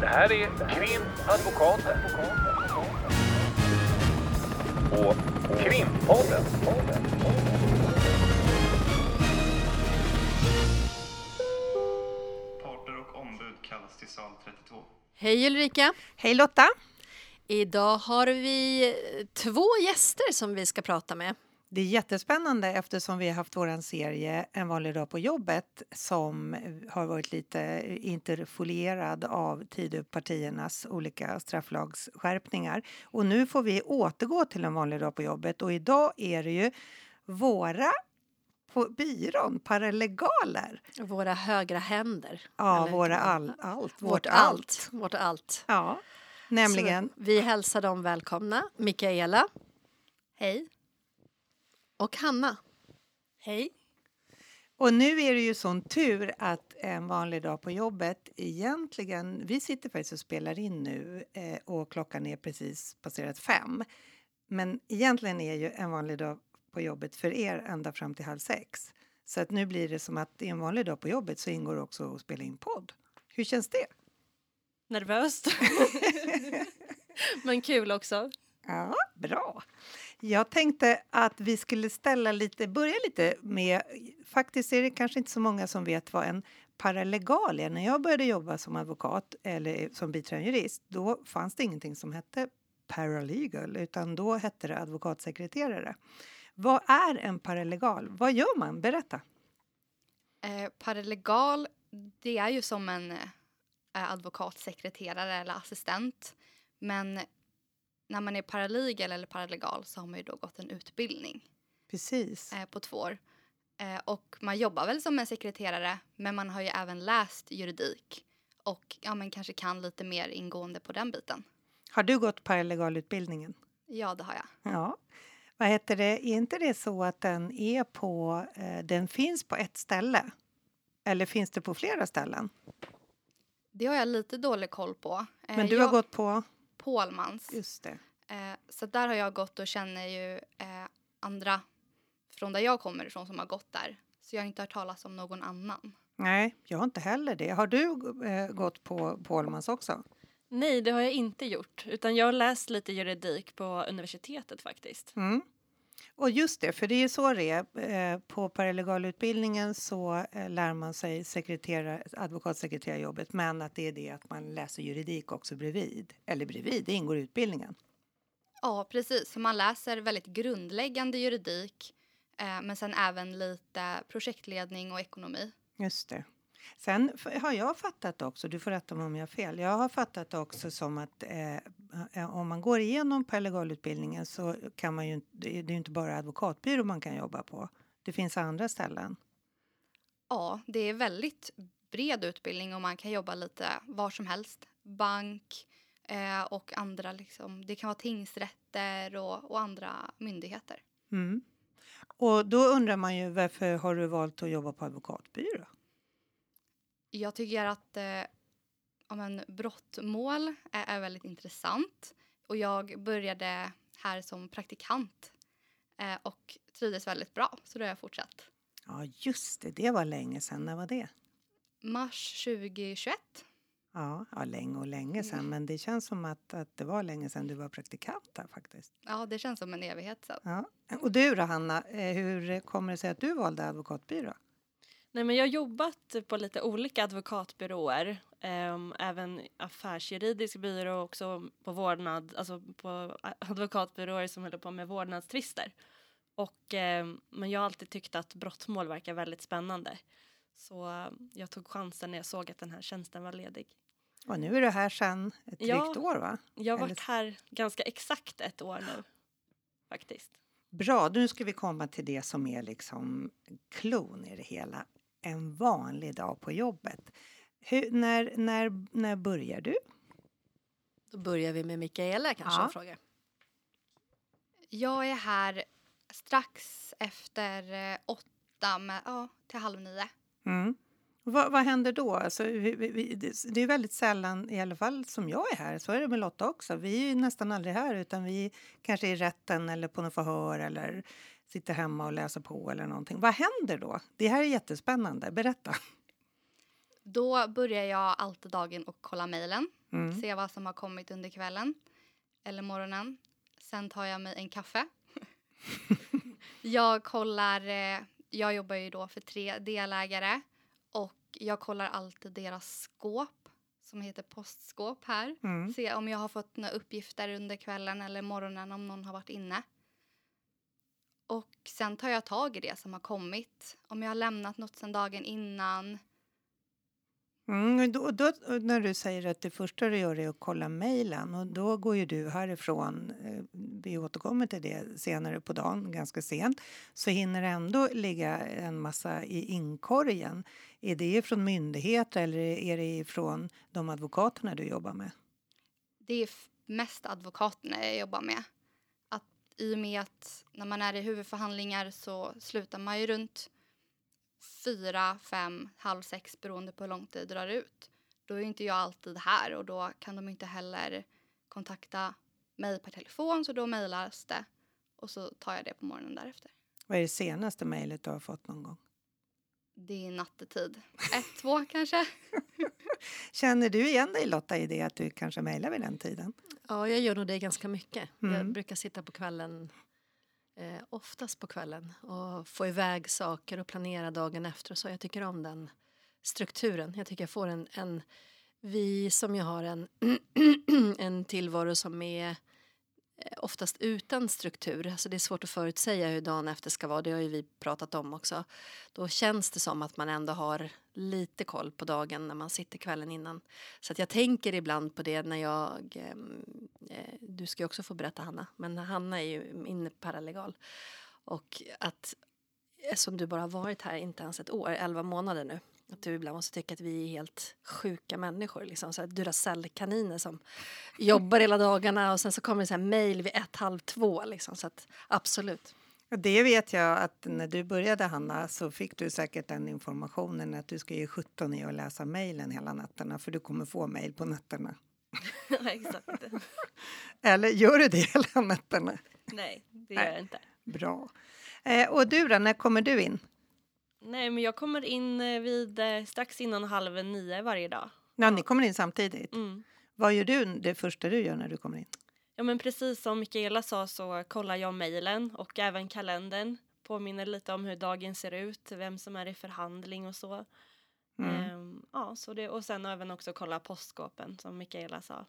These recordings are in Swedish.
Det här är Krimadvokaten. Och Krimpodden. Parter och ombud kallas till sal 32. Hej Ulrika! Hej Lotta! Idag har vi två gäster som vi ska prata med. Det är jättespännande eftersom vi har haft vår serie En vanlig dag på jobbet som har varit lite interfolierad av Tidöpartiernas olika strafflagsskärpningar. Och nu får vi återgå till en vanlig dag på jobbet och idag är det ju våra på byrån, paralegaler. Våra högra händer. Ja, våra all, allt. Vårt allt. Vårt allt. Ja, nämligen. Så vi hälsar dem välkomna. Mikaela. Hej. Och Hanna. Hej. Och nu är det ju sån tur att en vanlig dag på jobbet egentligen... Vi sitter faktiskt och spelar in nu eh, och klockan är precis passerat fem. Men egentligen är ju en vanlig dag på jobbet för er ända fram till halv sex. Så att nu blir det som att i en vanlig dag på jobbet så ingår också att spela in podd. Hur känns det? Nervöst. Men kul också. Ja, bra. Jag tänkte att vi skulle ställa lite, börja lite med... Faktiskt är det kanske inte så många som vet vad en paralegal är. När jag började jobba som advokat eller som biträdande jurist, då fanns det ingenting som hette paralegal, utan då hette det advokatsekreterare. Vad är en paralegal? Vad gör man? Berätta. Eh, paralegal, det är ju som en eh, advokatsekreterare eller assistent. Men när man är paralegal eller paralegal så har man ju då gått en utbildning Precis. eh, på två år. Eh, och man jobbar väl som en sekreterare men man har ju även läst juridik och ja, men kanske kan lite mer ingående på den biten. Har du gått paralegalutbildningen? Ja, det har jag. Ja. Vad heter det? Är inte det så att den är på... Eh, den finns på ett ställe? Eller finns det på flera ställen? Det har jag lite dålig koll på. Eh, Men du jag, har gått på... Pålmans. Just det. Eh, så där har jag gått och känner ju eh, andra från där jag kommer ifrån som har gått där. Så jag har inte hört talas om någon annan. Nej, jag har inte heller det. Har du eh, gått på Pålmans också? Nej, det har jag inte gjort. Utan jag har läst lite juridik på universitetet faktiskt. Mm. Och just det, för det är så det är. Eh, på paralegalutbildningen så eh, lär man sig sekretera, advokatsekreterarjobbet men att det är det att man läser juridik också bredvid. Eller bredvid, det ingår i utbildningen. Ja, precis. Man läser väldigt grundläggande juridik eh, men sen även lite projektledning och ekonomi. Just det. Sen har jag fattat också, du får rätta mig om jag har fel, jag har fattat också som att eh, om man går igenom paralegalutbildningen så kan man ju det är ju inte bara advokatbyrå man kan jobba på. Det finns andra ställen. Ja, det är väldigt bred utbildning och man kan jobba lite var som helst. Bank eh, och andra liksom. Det kan vara tingsrätter och, och andra myndigheter. Mm. Och då undrar man ju varför har du valt att jobba på advokatbyrå? Jag tycker att eh, ja, men, brottmål är, är väldigt intressant. Och jag började här som praktikant eh, och trivdes väldigt bra, så då har jag fortsatt. Ja, just det, det var länge sedan. När var det? Mars 2021. Ja, ja länge och länge sedan, men det känns som att, att det var länge sedan du var praktikant där faktiskt. Ja, det känns som en evighet sedan. Ja. Och du då, Hanna, eh, hur kommer det sig att du valde advokatbyrå? Nej, men jag har jobbat på lite olika advokatbyråer. ehm, även affärsjuridisk byrå och också på vårdnad, alltså på advokatbyråer som håller på med vårdnadstvister. Och, ehm, men jag har alltid tyckt att brottmål verkar väldigt spännande. Så jag tog chansen när jag såg att den här tjänsten var ledig. Och nu är du här sedan ett drygt Ja. år, va? Jag har Eller- varit här ganska exakt ett år nu. Faktiskt. Bra, nu ska vi komma till det som är liksom klon i det hela. En vanlig dag på jobbet. Hur, när, när, när börjar du? Då börjar vi med Mikaela kanske Ja. frågar. Jag är här strax efter eh, åtta, med, ja, till halv nio. Mm. Vad, vad händer då? Alltså, vi, vi, det- är väldigt sällan, i alla fall som jag är här, så är det med Lotta också. Vi är ju nästan aldrig här utan vi kanske är i rätten eller på något förhör eller sitter hemma och läser på eller någonting. Vad händer då? Det här är jättespännande. Berätta. Då börjar jag alltid dagen och kolla mejlen. Mm. Se vad som har kommit under kvällen eller morgonen. Sen tar jag mig en kaffe. jag kollar, eh, jag jobbar ju då för tre delägare jag kollar alltid deras skåp som heter postskåp här. Mm. Se om jag har fått några uppgifter under kvällen eller morgonen om någon har varit inne. Och sen tar jag tag i det som har kommit. Om jag har lämnat något sen dagen innan. Mm, då, då, när du säger att det första du gör är att kolla mejlen och då går ju du härifrån, eh, vi återkommer till det senare på dagen, ganska sent, så hinner det ändå ligga en massa i inkorgen. Är det från myndigheter eller är det från de advokaterna du jobbar med? Det är mest advokaterna jag jobbar med. Att I och med att när man är i huvudförhandlingar så slutar man ju runt fyra, fem, halv sex beroende på hur lång tid det drar ut. Då är inte jag alltid här och då kan de inte heller kontakta mig per telefon så då mejlas det och så tar jag det på morgonen därefter. Vad är det senaste mejlet du har fått någon gång? Det är nattetid. Ett, två kanske. Känner du igen dig Lotta i det att du kanske mejlar vid den tiden? Ja, jag gör nog det ganska mycket. Mm. Jag brukar sitta på kvällen, eh, oftast på kvällen och få iväg saker och planera dagen efter. och Så jag tycker om den strukturen. Jag tycker jag får en, en vi som ju har en, en tillvaro som är eh, Eh, oftast utan struktur. Alltså det är svårt att förutsäga hur dagen efter ska vara. Det har ju vi pratat om också. Då känns det som att man ändå har lite koll på dagen när man sitter kvällen innan. Så att jag tänker ibland på det när jag... Ehm, eh, du ska ju också få berätta, Hanna. Men Hanna är ju min paralegal. Och att, eh, som du bara har varit här inte ens ett år, elva månader nu. Att du ibland måste tycka att vi är helt sjuka människor. Liksom. Så här Duracell-kaniner som jobbar hela dagarna och sen så kommer det så här mejl vid ett, halv två. Liksom. Så att absolut. Och Det vet jag att när du började Hanna så fick du säkert den informationen att du ska ge 17 i att läsa mejlen hela nätterna för du kommer få mejl på nätterna. Exakt. Eller gör du det hela nätterna? Nej, det gör jag inte. Bra. Eh, och du då, när kommer du in? Nej, men jag kommer in eh, vid eh, strax innan halv nio varje dag. Ja, ni kommer in samtidigt. Mm. Vad gör du det första du gör när du kommer in? Ja, men precis som Mikaela sa så kollar jag mejlen och även kalendern. Påminner lite om hur dagen ser ut, vem som är i förhandling och så. Mm. Ehm, ja, så det, och sen även också kolla postskåpen som Mikaela sa.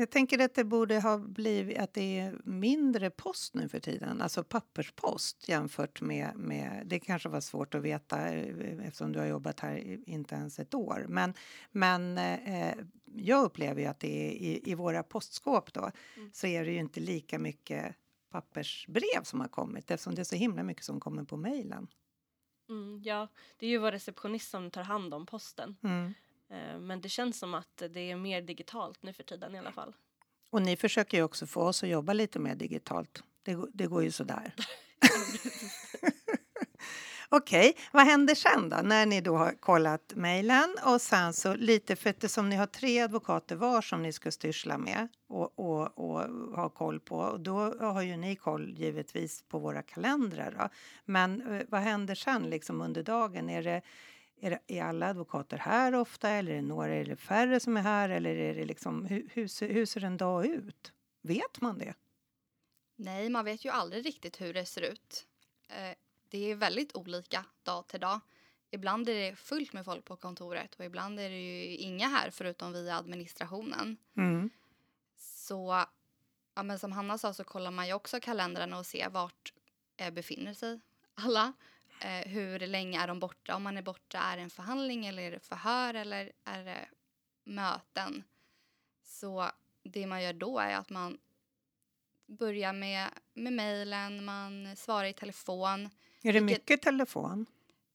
Jag tänker att det borde ha blivit att det är mindre post nu för tiden, alltså papperspost jämfört med, med det kanske var svårt att veta eh, eftersom du har jobbat här inte ens ett år. Men, men eh, jag upplever ju att det är i, i våra postskåp då Mm. så är det ju inte lika mycket pappersbrev som har kommit eftersom det är så himla mycket som kommer på mejlen. Mm, ja, det är ju vår receptionist som tar hand om posten. Mm. Eh, men det känns som att det är mer digitalt nu för tiden i alla fall. Och ni försöker ju också få oss att jobba lite mer digitalt. Det, går- det går ju sådär. Okej, vad händer sen då? När ni då har kollat mejlen och sen så lite för eftersom ni har tre advokater var som ni ska styrsla med och, och, och ha koll på och då har ju ni koll givetvis på våra kalendrar. Då. Men eh, vad händer sen liksom under dagen? Är det, är, är alla advokater här ofta eller är det några det färre som är här eller är det liksom hur, hur, ser, hur ser en dag ut? Vet man det? Nej, man vet ju aldrig riktigt hur det ser ut. Eh, det är väldigt olika dag till dag. Ibland är det fullt med folk på kontoret och ibland är det ju inga här förutom vi i administrationen. Mm. Så ja, men som Hanna sa så kollar man ju också kalendrarna och ser vart eh, befinner sig alla. Eh, hur länge är de borta? Om man är borta, är det en förhandling eller är det förhör eller är det möten? Så det man gör då är att man börjar med, med mejlen, man svarar i telefon. Är det Vilket- mycket telefon?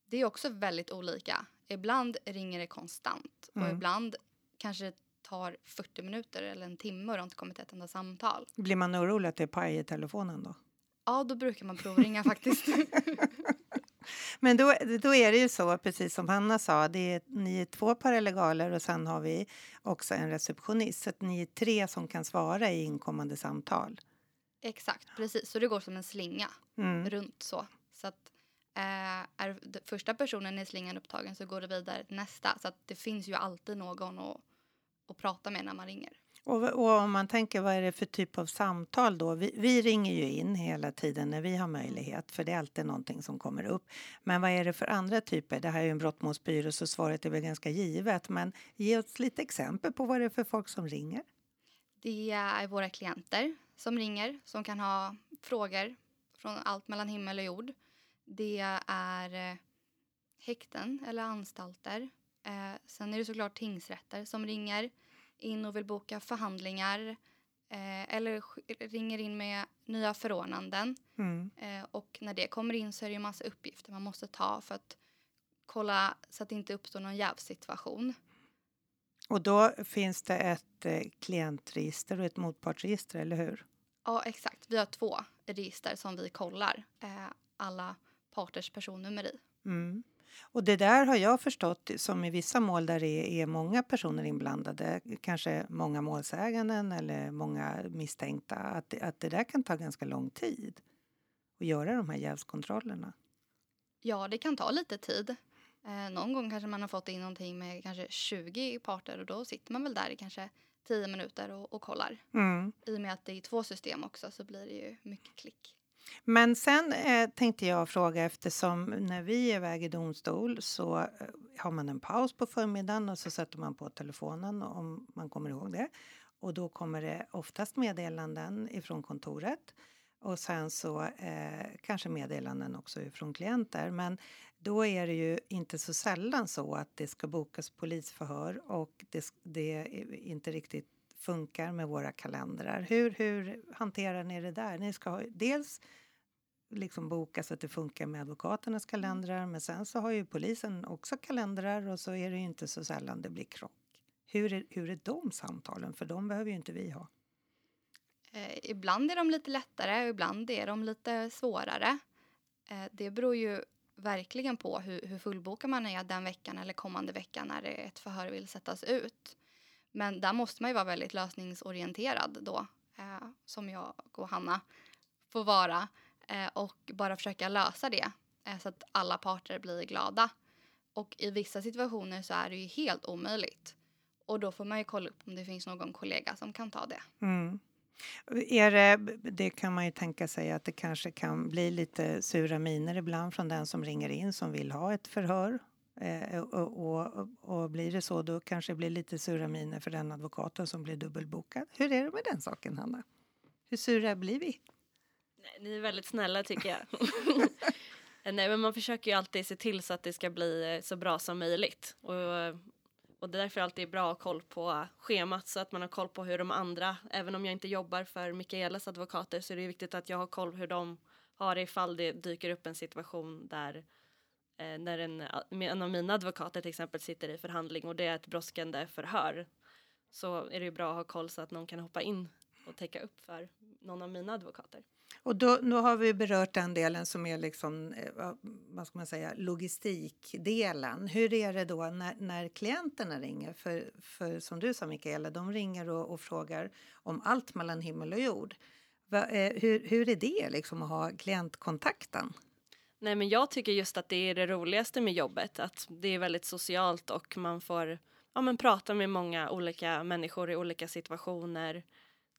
Det är också väldigt olika. Ibland ringer det konstant och Mm. ibland kanske det tar 40 minuter eller en timme och det har inte kommit ett enda samtal. Blir man orolig att det är paj i telefonen då? Ja, då brukar man provringa faktiskt. Men då, då är det ju så, precis som Hanna sa, det är, ni är två paralegaler och sen har vi också en receptionist. Så att ni är tre som kan svara i inkommande samtal. Exakt, precis. Så det går som en slinga Mm. runt så. Så att Eh, är första personen i slingan upptagen så går det vidare till nästa. Så att det finns ju alltid någon att, att prata med när man ringer. Och, och om man tänker vad är det för typ av samtal då? Vi, vi ringer ju in hela tiden när vi har möjlighet för det är alltid någonting som kommer upp. Men vad är det för andra typer? Det här är ju en brottmålsbyrå så svaret är väl ganska givet. Men ge oss lite exempel på vad det är för folk som ringer. Det är våra klienter som ringer som kan ha frågor från allt mellan himmel och jord. Det är eh, häkten eller anstalter. Eh, sen är det såklart tingsrätter som ringer in och vill boka förhandlingar eh, eller ringer in med nya förordnanden. Mm. Eh, och när det kommer in så är det ju massa uppgifter man måste ta för att kolla så att det inte uppstår någon jävsituation. Och då finns det ett eh, klientregister och ett motpartsregister, eller hur? Ja, exakt. Vi har två register som vi kollar eh, alla parters personnummer i. Mm. Och det där har jag förstått som i vissa mål där det är många personer inblandade, kanske många målsäganden eller många misstänkta, att det, att det där kan ta ganska lång tid att göra de här jävskontrollerna. Ja, det kan ta lite tid. Eh, någon gång kanske man har fått in någonting med kanske 20 parter och då sitter man väl där i kanske 10 minuter och, och kollar. Mm. I och med att det är två system också så blir det ju mycket klick. Men sen eh, tänkte jag fråga eftersom när vi är iväg i domstol så eh, har man en paus på förmiddagen och så sätter man på telefonen om man kommer ihåg det. Och då kommer det oftast meddelanden ifrån kontoret och sen så eh, kanske meddelanden också ifrån klienter. Men då är det ju inte så sällan så att det ska bokas polisförhör och det, det inte riktigt funkar med våra kalendrar. Hur, hur hanterar ni det där? Ni ska dels liksom boka så att det funkar med advokaternas kalendrar men sen så har ju polisen också kalendrar och så är det ju inte så sällan det blir krock. Hur är, hur är de samtalen? För de behöver ju inte vi ha. Eh, ibland är de lite lättare och ibland är de lite svårare. Eh, det beror ju verkligen på hur, hur fullbokad man är den veckan eller kommande vecka när ett förhör vill sättas ut. Men där måste man ju vara väldigt lösningsorienterad då, eh, som jag och Hanna får vara eh, och bara försöka lösa det eh, så att alla parter blir glada. Och i vissa situationer så är det ju helt omöjligt. Och då får man ju kolla upp om det finns någon kollega som kan ta det. Mm. Är det, det kan man ju tänka sig att det kanske kan bli lite sura miner ibland från den som ringer in som vill ha ett förhör. Eh, och, och, och blir det så då kanske det blir lite sura miner för den advokaten som blir dubbelbokad. Hur är det med den saken Hanna? Hur sura blir vi? Nej, ni är väldigt snälla tycker jag. Nej, men man försöker ju alltid se till så att det ska bli eh, så bra som möjligt. Och, och det är därför alltid bra att ha koll på schemat så att man har koll på hur de andra, även om jag inte jobbar för Mikaelas advokater så är det viktigt att jag har koll hur de har det ifall det dyker upp en situation där Eh, när en, en av mina advokater till exempel sitter i förhandling och det är ett brådskande förhör så är det ju bra att ha koll så att någon kan hoppa in och täcka upp för någon av mina advokater. Och då, då har vi berört den delen som är liksom, eh, vad ska man säga, logistikdelen. Hur är det då när, när klienterna ringer? För, för som du sa Mikaela, de ringer och, och frågar om allt mellan himmel och jord. Va, eh, hur, hur är det liksom att ha klientkontakten? Nej, men jag tycker just att det är det roligaste med jobbet, att det är väldigt socialt och man får ja, men prata med många olika människor i olika situationer.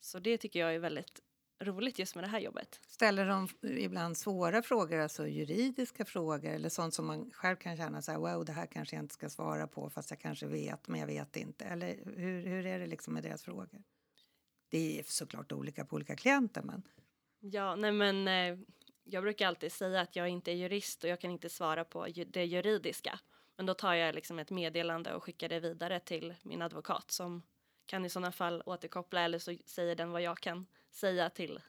Så det tycker jag är väldigt roligt just med det här jobbet. Ställer de ibland svåra frågor, alltså juridiska frågor eller sånt som man själv kan känna så här, wow, det här kanske jag inte ska svara på fast jag kanske vet, men jag vet inte. Eller hur, hur är det liksom med deras frågor? Det är såklart olika på olika klienter, men Ja, nej men eh, jag brukar alltid säga att jag inte är jurist och jag kan inte svara på ju- det juridiska. Men då tar jag liksom ett meddelande och skickar det vidare till min advokat som kan i sådana fall återkoppla eller så säger den vad jag kan säga till,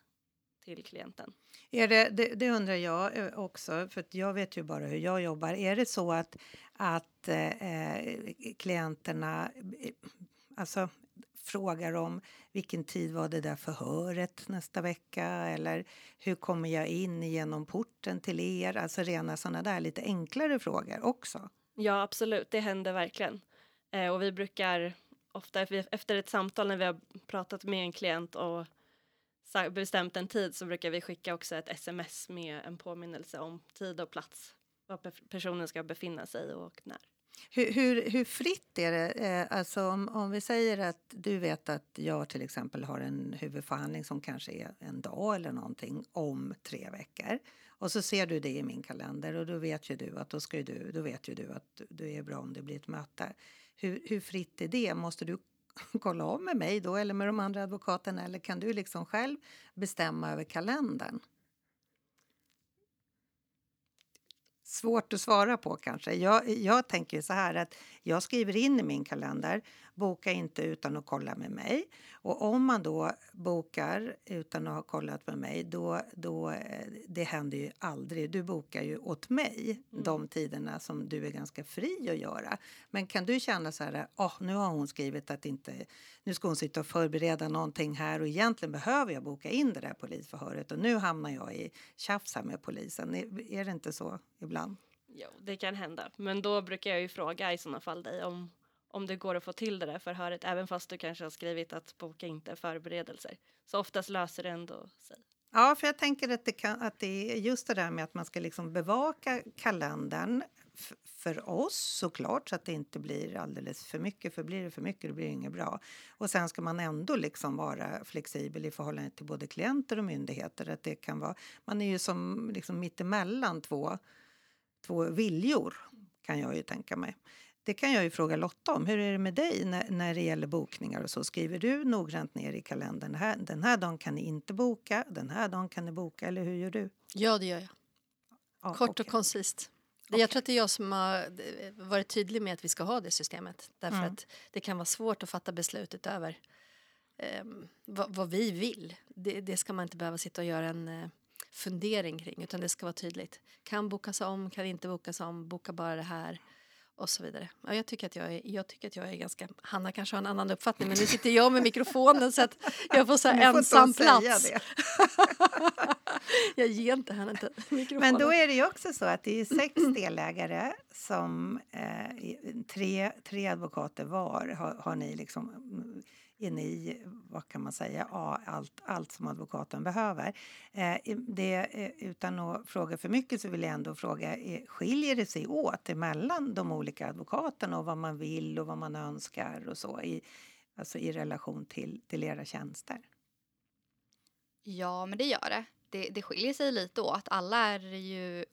till klienten. Är det, det, det undrar jag eh, också, för att jag vet ju bara hur jag jobbar. Är det så att, att eh, eh klienterna eh, alltså, frågar om vilken tid var det där förhöret nästa vecka eller hur kommer jag in genom porten till er? Alltså rena sådana där lite enklare frågor också. Ja, absolut. Det händer verkligen. Eh, och vi brukar ofta efter ett samtal när vi har pratat med en klient och bestämt en tid så brukar vi skicka också ett sms med en påminnelse om tid och plats var personen ska befinna sig och när. Hur, hur, hur fritt är det? Eh, alltså om, om vi säger att du vet att jag till exempel har en huvudförhandling som kanske är en dag eller någonting om tre veckor. Och så ser du det i min kalender och då vet ju du att då, ska du, då vet ju du att det är bra om det blir ett möte. Hur, hur fritt är det? Måste du kolla av med mig då eller med de andra advokaterna eller kan du liksom själv bestämma över kalendern? Svårt att svara på kanske. Jag, jag tänker så här att jag skriver in i min kalender, boka inte utan att kolla med mig. Och om man då bokar utan att ha kollat med mig, då, då eh, det händer ju aldrig. Du bokar ju åt mig de tiderna som du är ganska fri att göra. Men kan du känna så här, oh, nu har hon skrivit att inte, nu ska hon sitta och förbereda någonting här och egentligen behöver jag boka in det där polisförhöret och nu hamnar jag i tjafs här med polisen. Är, är det inte så ibland? Jo, det kan hända. Men då brukar jag ju fråga i sådana fall dig om, om det går att få till det där förhöret, även fast du kanske har skrivit att boka inte förberedelser. Så oftast löser det ändå sig. Ja, för jag tänker att det, kan, att det är just det där med att man ska liksom bevaka kalendern för oss såklart så att det inte blir alldeles för mycket. För blir det för mycket då blir det inget bra. Och sen ska man ändå liksom vara flexibel i förhållande till både klienter och myndigheter. Att det kan vara, man är ju som liksom mittemellan två, två viljor kan jag ju tänka mig. Det kan jag ju fråga Lotta om. Hur är det med dig när, när det gäller bokningar och så? Skriver du noggrant ner i kalendern? Den här, den här dagen kan ni inte boka, den här dagen kan ni boka, eller hur gör du? Ja, det gör jag. Ja, Kort okej. och koncist. Det- Jag tror att det är jag som har eh, varit tydlig med att vi ska ha det systemet. Därför Mm. att det kan vara svårt att fatta beslut utöver um, vad, vad vi vill. Det, det ska man inte behöva sitta och göra en eh, fundering kring utan det ska vara tydligt. Kan bokas om, kan inte bokas om, boka bara det här och så vidare. Ja, jag, tycker att jag, är, jag tycker att jag är ganska... Hanna kanske har en annan uppfattning men nu sitter jag med mikrofonen så att jag får så här får ensam plats. jag ger inte henne inte mikrofonen. Men då är det ju också så att det är sex delägare som eh, tre, tre advokater var har, har ni liksom mm, är ni, vad kan man säga, ja, allt, allt som advokaten behöver. Eh, i- det, eh, utan att fråga för mycket så vill jag ändå fråga, eh, skiljer det sig åt emellan de olika advokaterna och vad man vill och vad man önskar och så i, alltså i relation till, till era tjänster? Ja, men det gör det. det. Det skiljer sig lite åt. Alla är ju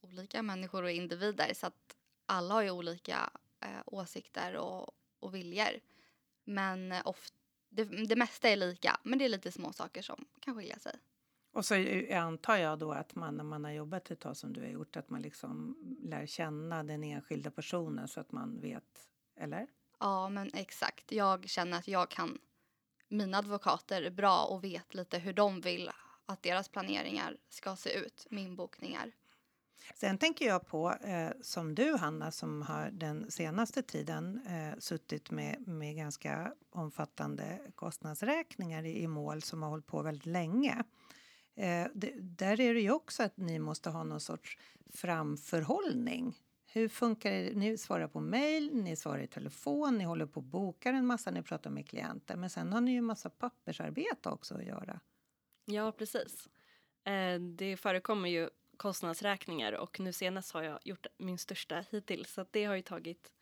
olika människor och individer så att alla har ju olika eh, åsikter och, och viljor. Men eh, oft, det, det mesta är lika, men det är lite små saker som kan skilja sig. Och så antar jag då att man när man har jobbat ett tag som du har gjort att man liksom lär känna den enskilda personen så att man vet, eller? Ja, men exakt. Jag känner att jag kan mina advokater bra och vet lite hur de vill att deras planeringar ska se ut med inbokningar. Sen tänker jag på eh, som du Hanna som har den senaste tiden eh, suttit med, med ganska omfattande kostnadsräkningar i, i mål som har hållit på väldigt länge. Eh, det, där är det ju också att ni måste ha någon sorts framförhållning. Hur funkar det? Ni svarar på mejl, ni svarar i telefon, ni håller på och bokar en massa, ni pratar med klienter. Men sen har ni ju en massa pappersarbete också att göra. Ja, precis. Eh, det förekommer ju kostnadsräkningar och nu senast har jag gjort min största hittills så att det har ju tagit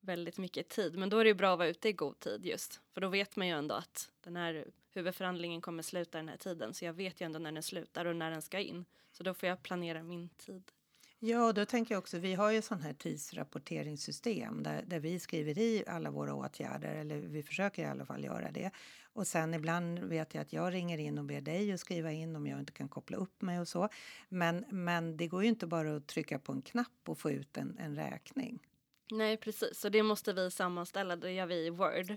väldigt mycket tid. Men då är det ju bra att vara ute i god tid just för då vet man ju ändå att den här huvudförhandlingen kommer sluta den här tiden så jag vet ju ändå när den slutar och när den ska in. Så då får jag planera min tid. Ja, då tänker jag också, vi har ju sån här tidsrapporteringssystem där, där vi skriver i alla våra åtgärder, eller vi försöker i alla fall göra det. Och sen ibland vet jag att jag ringer in och ber dig att skriva in om jag inte kan koppla upp mig och så. Men, men det går ju inte bara att trycka på en knapp och få ut en, en räkning. Nej, precis. Så det måste vi sammanställa. Det gör vi i Word.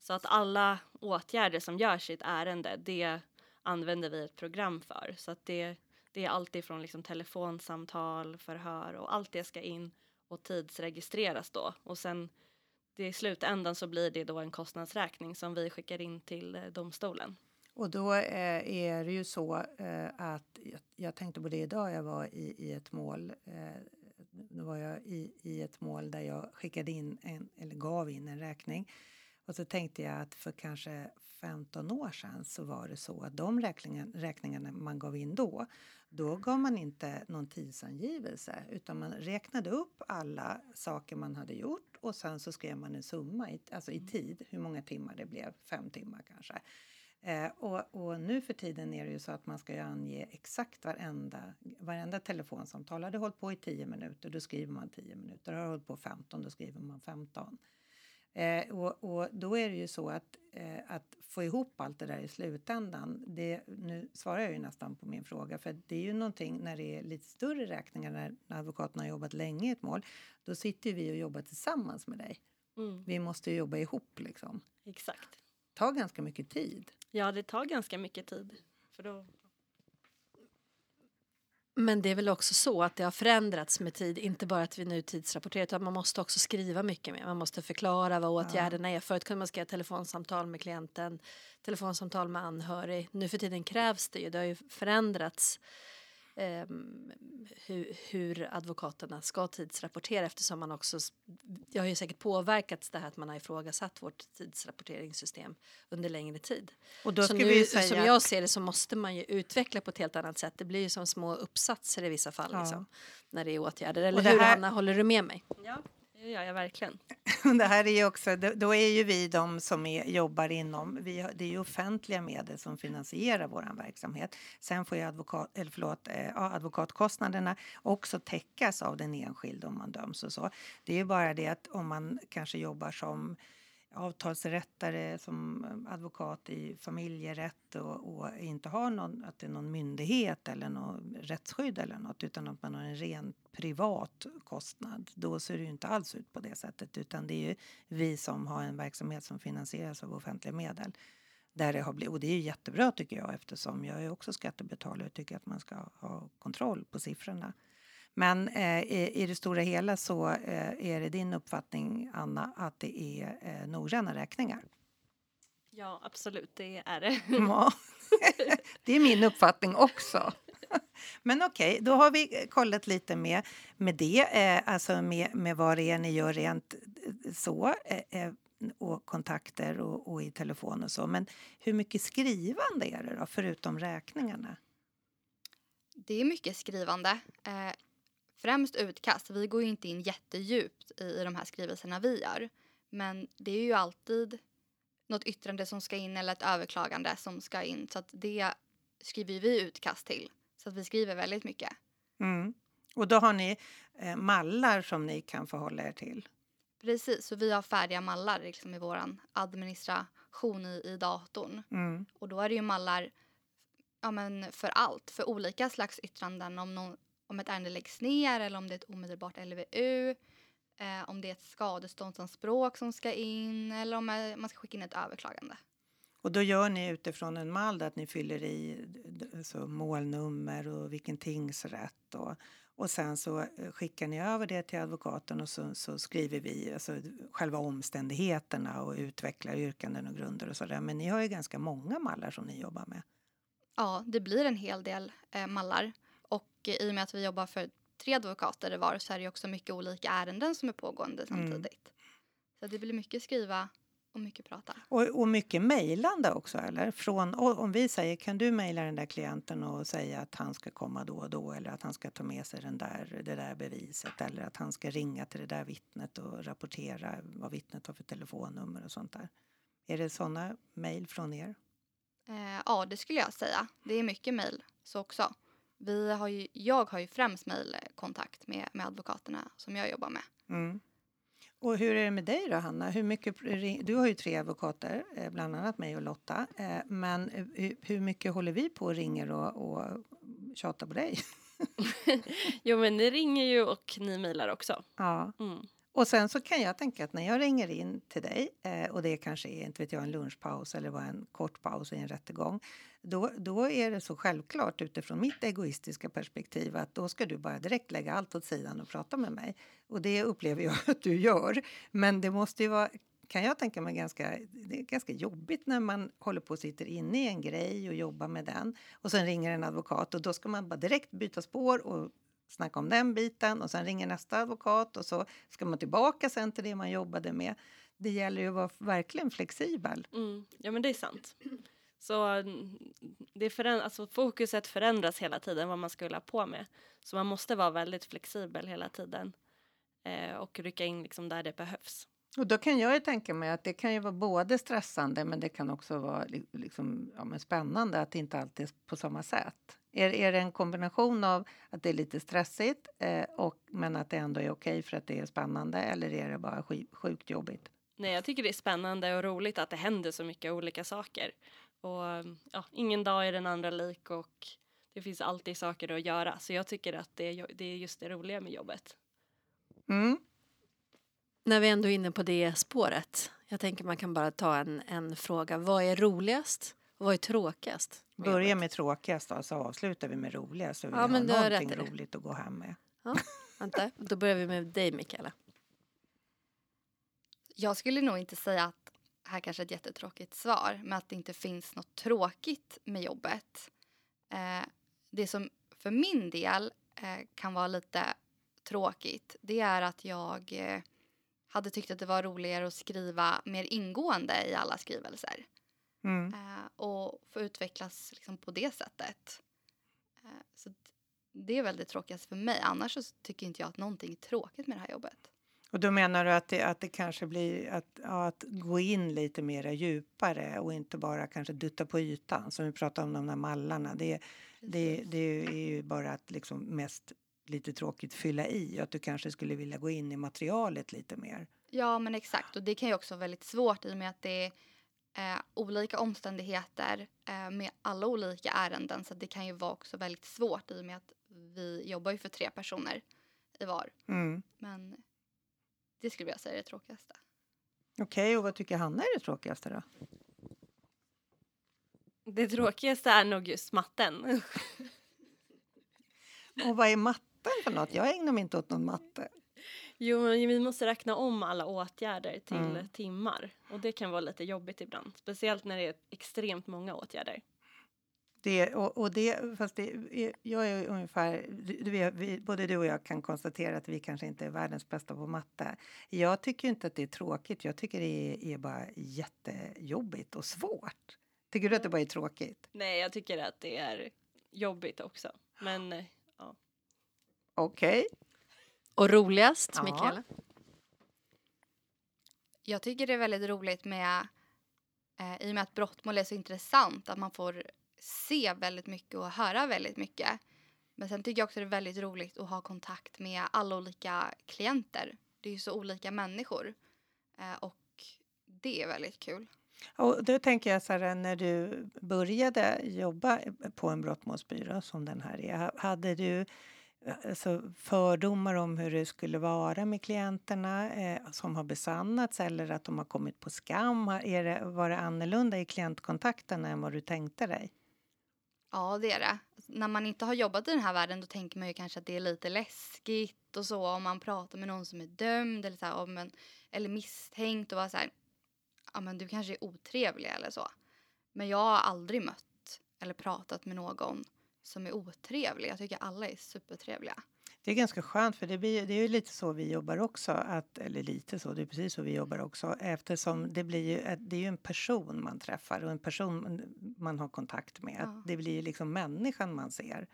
Så att alla åtgärder som görs i ett ärende, det använder vi ett program för. Så att det, det är allt ifrån liksom telefonsamtal, förhör och allt det ska in och tidsregistreras då. Och sen det i slutändan så blir det då en kostnadsräkning som vi skickar in till eh, domstolen. Och då eh, är det ju så eh, att jag, tänkte på det idag. Jag var i, i ett mål. Nu var jag i, i ett mål där jag skickade in en, eller gav in en räkning. Och så tänkte jag att för kanske 15 år sedan så var det så att de räkningen, räkningarna man gav in då, då gav man inte någon tidsangivelse utan man räknade upp alla saker man hade gjort och sen så skrev man en summa, i, alltså i tid, hur många timmar det blev, fem timmar kanske. Eh, och, och, nu för tiden är det ju så att man ska ange exakt varenda, varenda telefonsamtal. Har det hållit på i 10 minuter, då skriver man 10 minuter. Har det hållit på 15, då skriver man 15. Eh, och, och, då är det ju så att, eh, att få ihop allt det där i slutändan, det, nu svarar jag ju nästan på min fråga, för det är ju någonting när det är lite större räkningar, när advokaten har jobbat länge i ett mål, då sitter vi och jobbar tillsammans med dig. Mm. Vi måste ju jobba ihop liksom. Exakt. tar ganska mycket tid. Ja, det tar ganska mycket tid. För då... Men det är väl också så att det har förändrats med tid, inte bara att vi nu tidsrapporterar utan man måste också skriva mycket mer. Man måste förklara vad åtgärderna är. Förut kunde man skriva telefonsamtal med klienten, telefonsamtal med anhörig. Nu för tiden krävs det ju, det har ju förändrats eh, hur, hur advokaterna ska tidsrapportera eftersom man också, det har ju säkert påverkats det här att man har ifrågasatt vårt tidsrapporteringssystem under längre tid. Och då så nu, vi säga som jag ser det så måste man ju utveckla på ett helt annat sätt. Det blir ju som små uppsatser i vissa fall Ja. liksom, när det är åtgärder. Eller hur här- Anna, håller du med mig? Ja, det gör jag verkligen. Det här är ju också, då- är ju vi de som är, jobbar inom, vi, det är ju offentliga medel som finansierar vår verksamhet. Sen får ju advokat, eller förlåt, eh, ja, advokatkostnaderna också täckas av den enskilde om man döms och så. Det är ju bara det att om man kanske jobbar som avtalsrättare som advokat i familjerätt och, och inte har någon, att det är någon myndighet eller någon rättsskydd eller något utan att man har en ren privat kostnad. Då ser det ju inte alls ut på det sättet utan det är ju vi som har en verksamhet som finansieras av offentliga medel. Där det har blivit, och det är ju jättebra tycker jag eftersom jag är också skattebetalare och tycker att man ska ha kontroll på siffrorna. Men eh, i, i det stora hela så eh, är det din uppfattning, Anna, att det är eh, noggranna räkningar? Ja, absolut, det är det. Ja, det är min uppfattning också. Men okej, då har vi kollat lite med, med det, eh, alltså med, med vad det är ni gör rent eh, så eh, eh, och kontakter och, och i telefon och så. Men hur mycket skrivande är det då, förutom räkningarna? Det är mycket skrivande. Främst utkast. Vi går inte in jättedjupt i, i de här skrivelserna vi gör. Men det är ju alltid något yttrande som ska in eller ett överklagande som ska in. Så att det skriver vi utkast till. Så att vi skriver väldigt mycket. Mm. Och då har ni eh, mallar som ni kan förhålla er till? Precis, så vi har färdiga mallar liksom i vår administration i, i datorn. Mm. Och då är det ju mallar ja, men för allt, för olika slags yttranden. Om, någon, om ett ärende läggs ner eller om det är ett omedelbart LVU. Eh, om det är ett skadeståndsanspråk som ska in eller om eh, man ska skicka in ett överklagande. Och då gör ni utifrån en mall att ni fyller i alltså målnummer och vilken tingsrätt och, och sen så eh, skickar ni över det till advokaten och så, så skriver vi alltså själva omständigheterna och utvecklar yrkanden och grunder och sådär. Men ni har ju ganska många mallar som ni jobbar med. Ja, det blir en hel del eh, mallar. Och i och med att vi jobbar för tre advokater var så är det också mycket olika ärenden som är pågående Mm. samtidigt. Så det blir mycket skriva och mycket prata. Och, och mycket mejlande också eller? Från, om vi säger kan du mejla den där klienten och säga att han ska komma då och då eller att han ska ta med sig den där, det där beviset eller att han ska ringa till det där vittnet och rapportera vad vittnet har för telefonnummer och sånt där. Är det såna mejl från er? Eh, ja, det skulle jag säga. Det är mycket mejl så också. Vi har ju, jag har ju främst mejlkontakt med, med advokaterna som jag jobbar med. Mm. Och hur är det med dig då, Hanna? Hur mycket, du har ju tre advokater, eh, bland annat mig och Lotta. Eh, Men hur- mycket håller vi på och ringer och, och tjatar på dig? Jo, men ni ringer ju och ni mejlar också. Ja. Mm. Och sen så kan jag tänka att när jag ringer in till dig eh, och det kanske är inte vet jag, en lunchpaus eller var en kort paus i en rättegång. Då, då är det så självklart utifrån mitt egoistiska perspektiv att då ska du bara direkt lägga allt åt sidan och prata med mig. Och det upplever jag att du gör. Men det måste ju vara kan jag tänka mig ganska, det är ganska jobbigt när man håller på och sitter inne i en grej och jobbar med den och sen ringer en advokat och då ska man bara direkt byta spår och snacka om den biten och sen ringer nästa advokat och så ska man tillbaka sen till det man jobbade med. det gäller ju att vara verkligen flexibel. Mm. Ja, men det är sant. Så mm, det föränd- alltså, fokuset förändras hela tiden vad man ska hålla på med. Så man måste vara väldigt flexibel hela tiden eh, och rycka in liksom där det behövs. Och då kan jag ju tänka mig att det kan ju vara både stressande men det kan också vara li- liksom, ja, men spännande att det inte alltid är på samma sätt. Är, är det en kombination av att det är lite stressigt eh, och, men att det ändå är okej för att det är spännande eller är det bara sjukt jobbigt? Nej, jag tycker det är spännande och roligt att det händer så mycket olika saker. Och ja, ingen dag är den andra lik och det finns alltid saker att göra. Så jag tycker att det är, det är just det roliga med jobbet. Mm. När vi ändå är inne på det spåret. Jag tänker man kan bara ta en, en fråga. Vad är roligast och vad är tråkigast? med Börja jobbet? med tråkigast då, så avslutar vi med roligast så vi Ja, har men du har någonting rätt i det. roligt att gå hem med. Vänta, då börjar vi med dig Mikaela. Jag skulle nog inte säga att, här kanske ett jättetråkigt svar, men att det inte finns något tråkigt med jobbet. Eh, det som för min del eh, kan vara lite tråkigt, det är att jag eh, hade tyckt att det var roligare att skriva mer ingående i alla skrivelser Mm. eh, och få utvecklas liksom på det sättet. Eh, så det är väl det tråkigaste för mig. Annars tycker inte jag att någonting är tråkigt med det här jobbet. Och då menar du att det, att det kanske blir att, ja, att gå in lite mera djupare och inte bara kanske dutta på ytan som vi pratade om de där mallarna. Det, det, det är ju bara att liksom mest lite tråkigt fylla i att du kanske skulle vilja gå in i materialet lite mer. Ja, men exakt. Och det kan ju också vara väldigt svårt i och med att det är eh, olika omständigheter eh, med alla olika ärenden. Så det kan ju vara också väldigt svårt i och med att vi jobbar ju för tre personer i var. Mm. Men det skulle jag säga är det tråkigaste. Okej, och vad tycker Hanna är det tråkigaste då? Det tråkigaste är nog just matten. Och vad är matten för något? Jag ägnar mig inte åt någon matte. Jo, men vi måste räkna om alla åtgärder till Mm. timmar och det kan vara lite jobbigt ibland. Speciellt när det är extremt många åtgärder. Det, och, och det, fast det, är- jag är ungefär... Du, vi, både du och jag kan konstatera att vi kanske inte är världens bästa på matte. Jag tycker inte att det är tråkigt. Jag tycker det är, är bara jättejobbigt och svårt. Tycker du att det bara är tråkigt? Nej, jag tycker att det är jobbigt också. Men eh, Okej. Och roligast Ja. Mikaela? Jag tycker det är väldigt roligt med, eh, i och med att brottmål är så intressant, att man får se väldigt mycket och höra väldigt mycket. Men sen tycker jag också det är väldigt roligt att ha kontakt med alla olika klienter. Det är ju så olika människor. Eh, och det är väldigt kul. Och då tänker jag så här, när du började jobba på en brottmålsbyrå som den här är, hade du eh, alltså, fördomar om hur det skulle vara med klienterna eh, som har besannats eller att de har kommit på skam? Är det, var det annorlunda i klientkontakten än vad du tänkte dig? Ja, det är det. När man inte har jobbat i den här världen då tänker man ju kanske att det är lite läskigt och så om man pratar med någon som är dömd eller, så här, om en, eller misstänkt och bara så här, ja men du kanske är otrevlig eller så. Men jag har aldrig mött eller pratat med någon som är otrevlig. Jag tycker alla är supertrevliga. Det är ganska skönt för det, blir, det är ju lite så vi jobbar också. Att, eller lite så, det är precis så vi jobbar också. Eftersom det blir ju, det är ju en person man träffar och en person man har kontakt med. Ja. Det blir ju liksom människan man ser.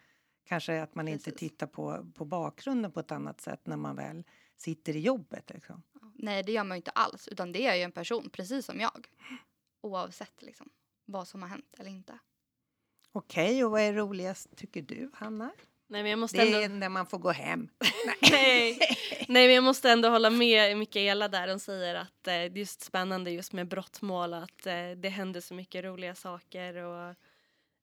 Kanske att man inte Precis. tittar på, på bakgrunden på ett annat sätt när man väl sitter i jobbet. Liksom. Nej, det gör man ju inte alls. Utan det är ju en person, precis som jag. Oavsett liksom, vad som har hänt eller inte. Okej, och vad är roligast tycker du, Hanna? Nej, men jag måste Det är ändå... när man får gå hem. Nej. Nej, men jag måste ändå hålla med Mikaela där. Hon säger att eh, det är just spännande just med brottmål, att eh, det händer så mycket roliga saker och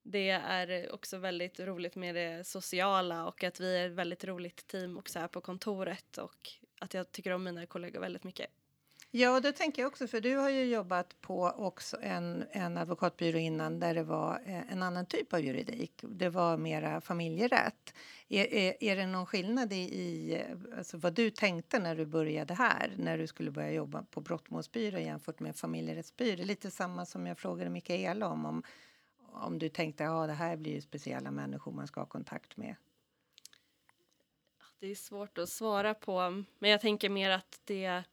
det är också väldigt roligt med det sociala och att vi är ett väldigt roligt team också här på kontoret och att jag tycker om mina kollegor väldigt mycket. Ja, det tänker jag också, för du har ju jobbat på också en, en advokatbyrå innan där det var eh, en annan typ av juridik. Det var mera familjerätt. Är, är, är det någon skillnad i, i alltså vad du tänkte när du började här, när du skulle börja jobba på brottmålsbyrå jämfört med familjerättsbyrå? Lite samma som jag frågade Mikaela om, om, om du tänkte att ja, det här blir ju speciella människor man ska ha kontakt med. Det är svårt att svara på, men jag tänker mer att det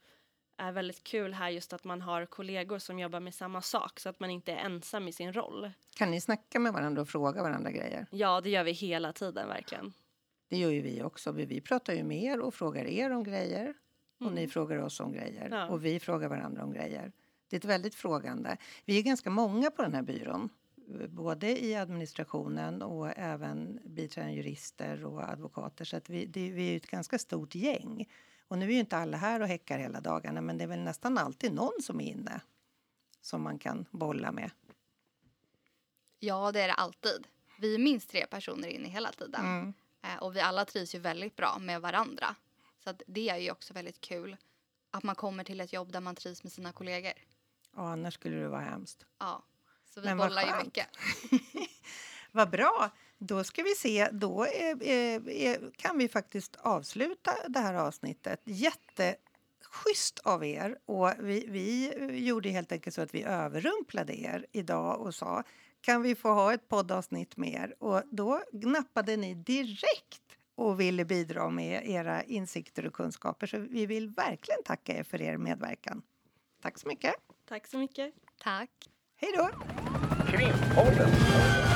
är väldigt kul här just att man har kollegor som jobbar med samma sak så att man inte är ensam i sin roll. Kan ni snacka med varandra och fråga varandra grejer? Ja, det gör vi hela tiden verkligen. Det gör ju vi också. Vi pratar ju med er och frågar er om grejer. Och ni frågar oss om grejer. Ja. Och vi frågar varandra om grejer. Det är ett väldigt frågande. Vi är ganska många på den här byrån. Både i administrationen och även biträdande jurister och advokater. Så att vi, det, vi är ett ganska stort gäng. Och nu är ju inte alla här och häckar hela dagarna men det är väl nästan alltid någon som är inne som man kan bolla med. Ja, det är det alltid. Vi är minst tre personer inne hela tiden. Mm. Eh, och vi alla trivs ju väldigt bra med varandra. Så det är ju också väldigt kul att man kommer till ett jobb där man trivs med sina kollegor. Ja, annars skulle det vara hemskt. Ja, så vi Men bollar ju mycket. Vad bra! Då ska vi se. Då är, är, är, kan vi faktiskt avsluta det här avsnittet. Jätteschysst av er. Och vi, vi gjorde helt enkelt så att vi överrumplade er idag och sa kan vi få ha ett poddavsnitt med er? Och då nappade ni direkt och ville bidra med era insikter och kunskaper. Så vi vill verkligen tacka er för er medverkan. Tack så mycket. Tack så mycket. Tack. Hej då! Krimpodden.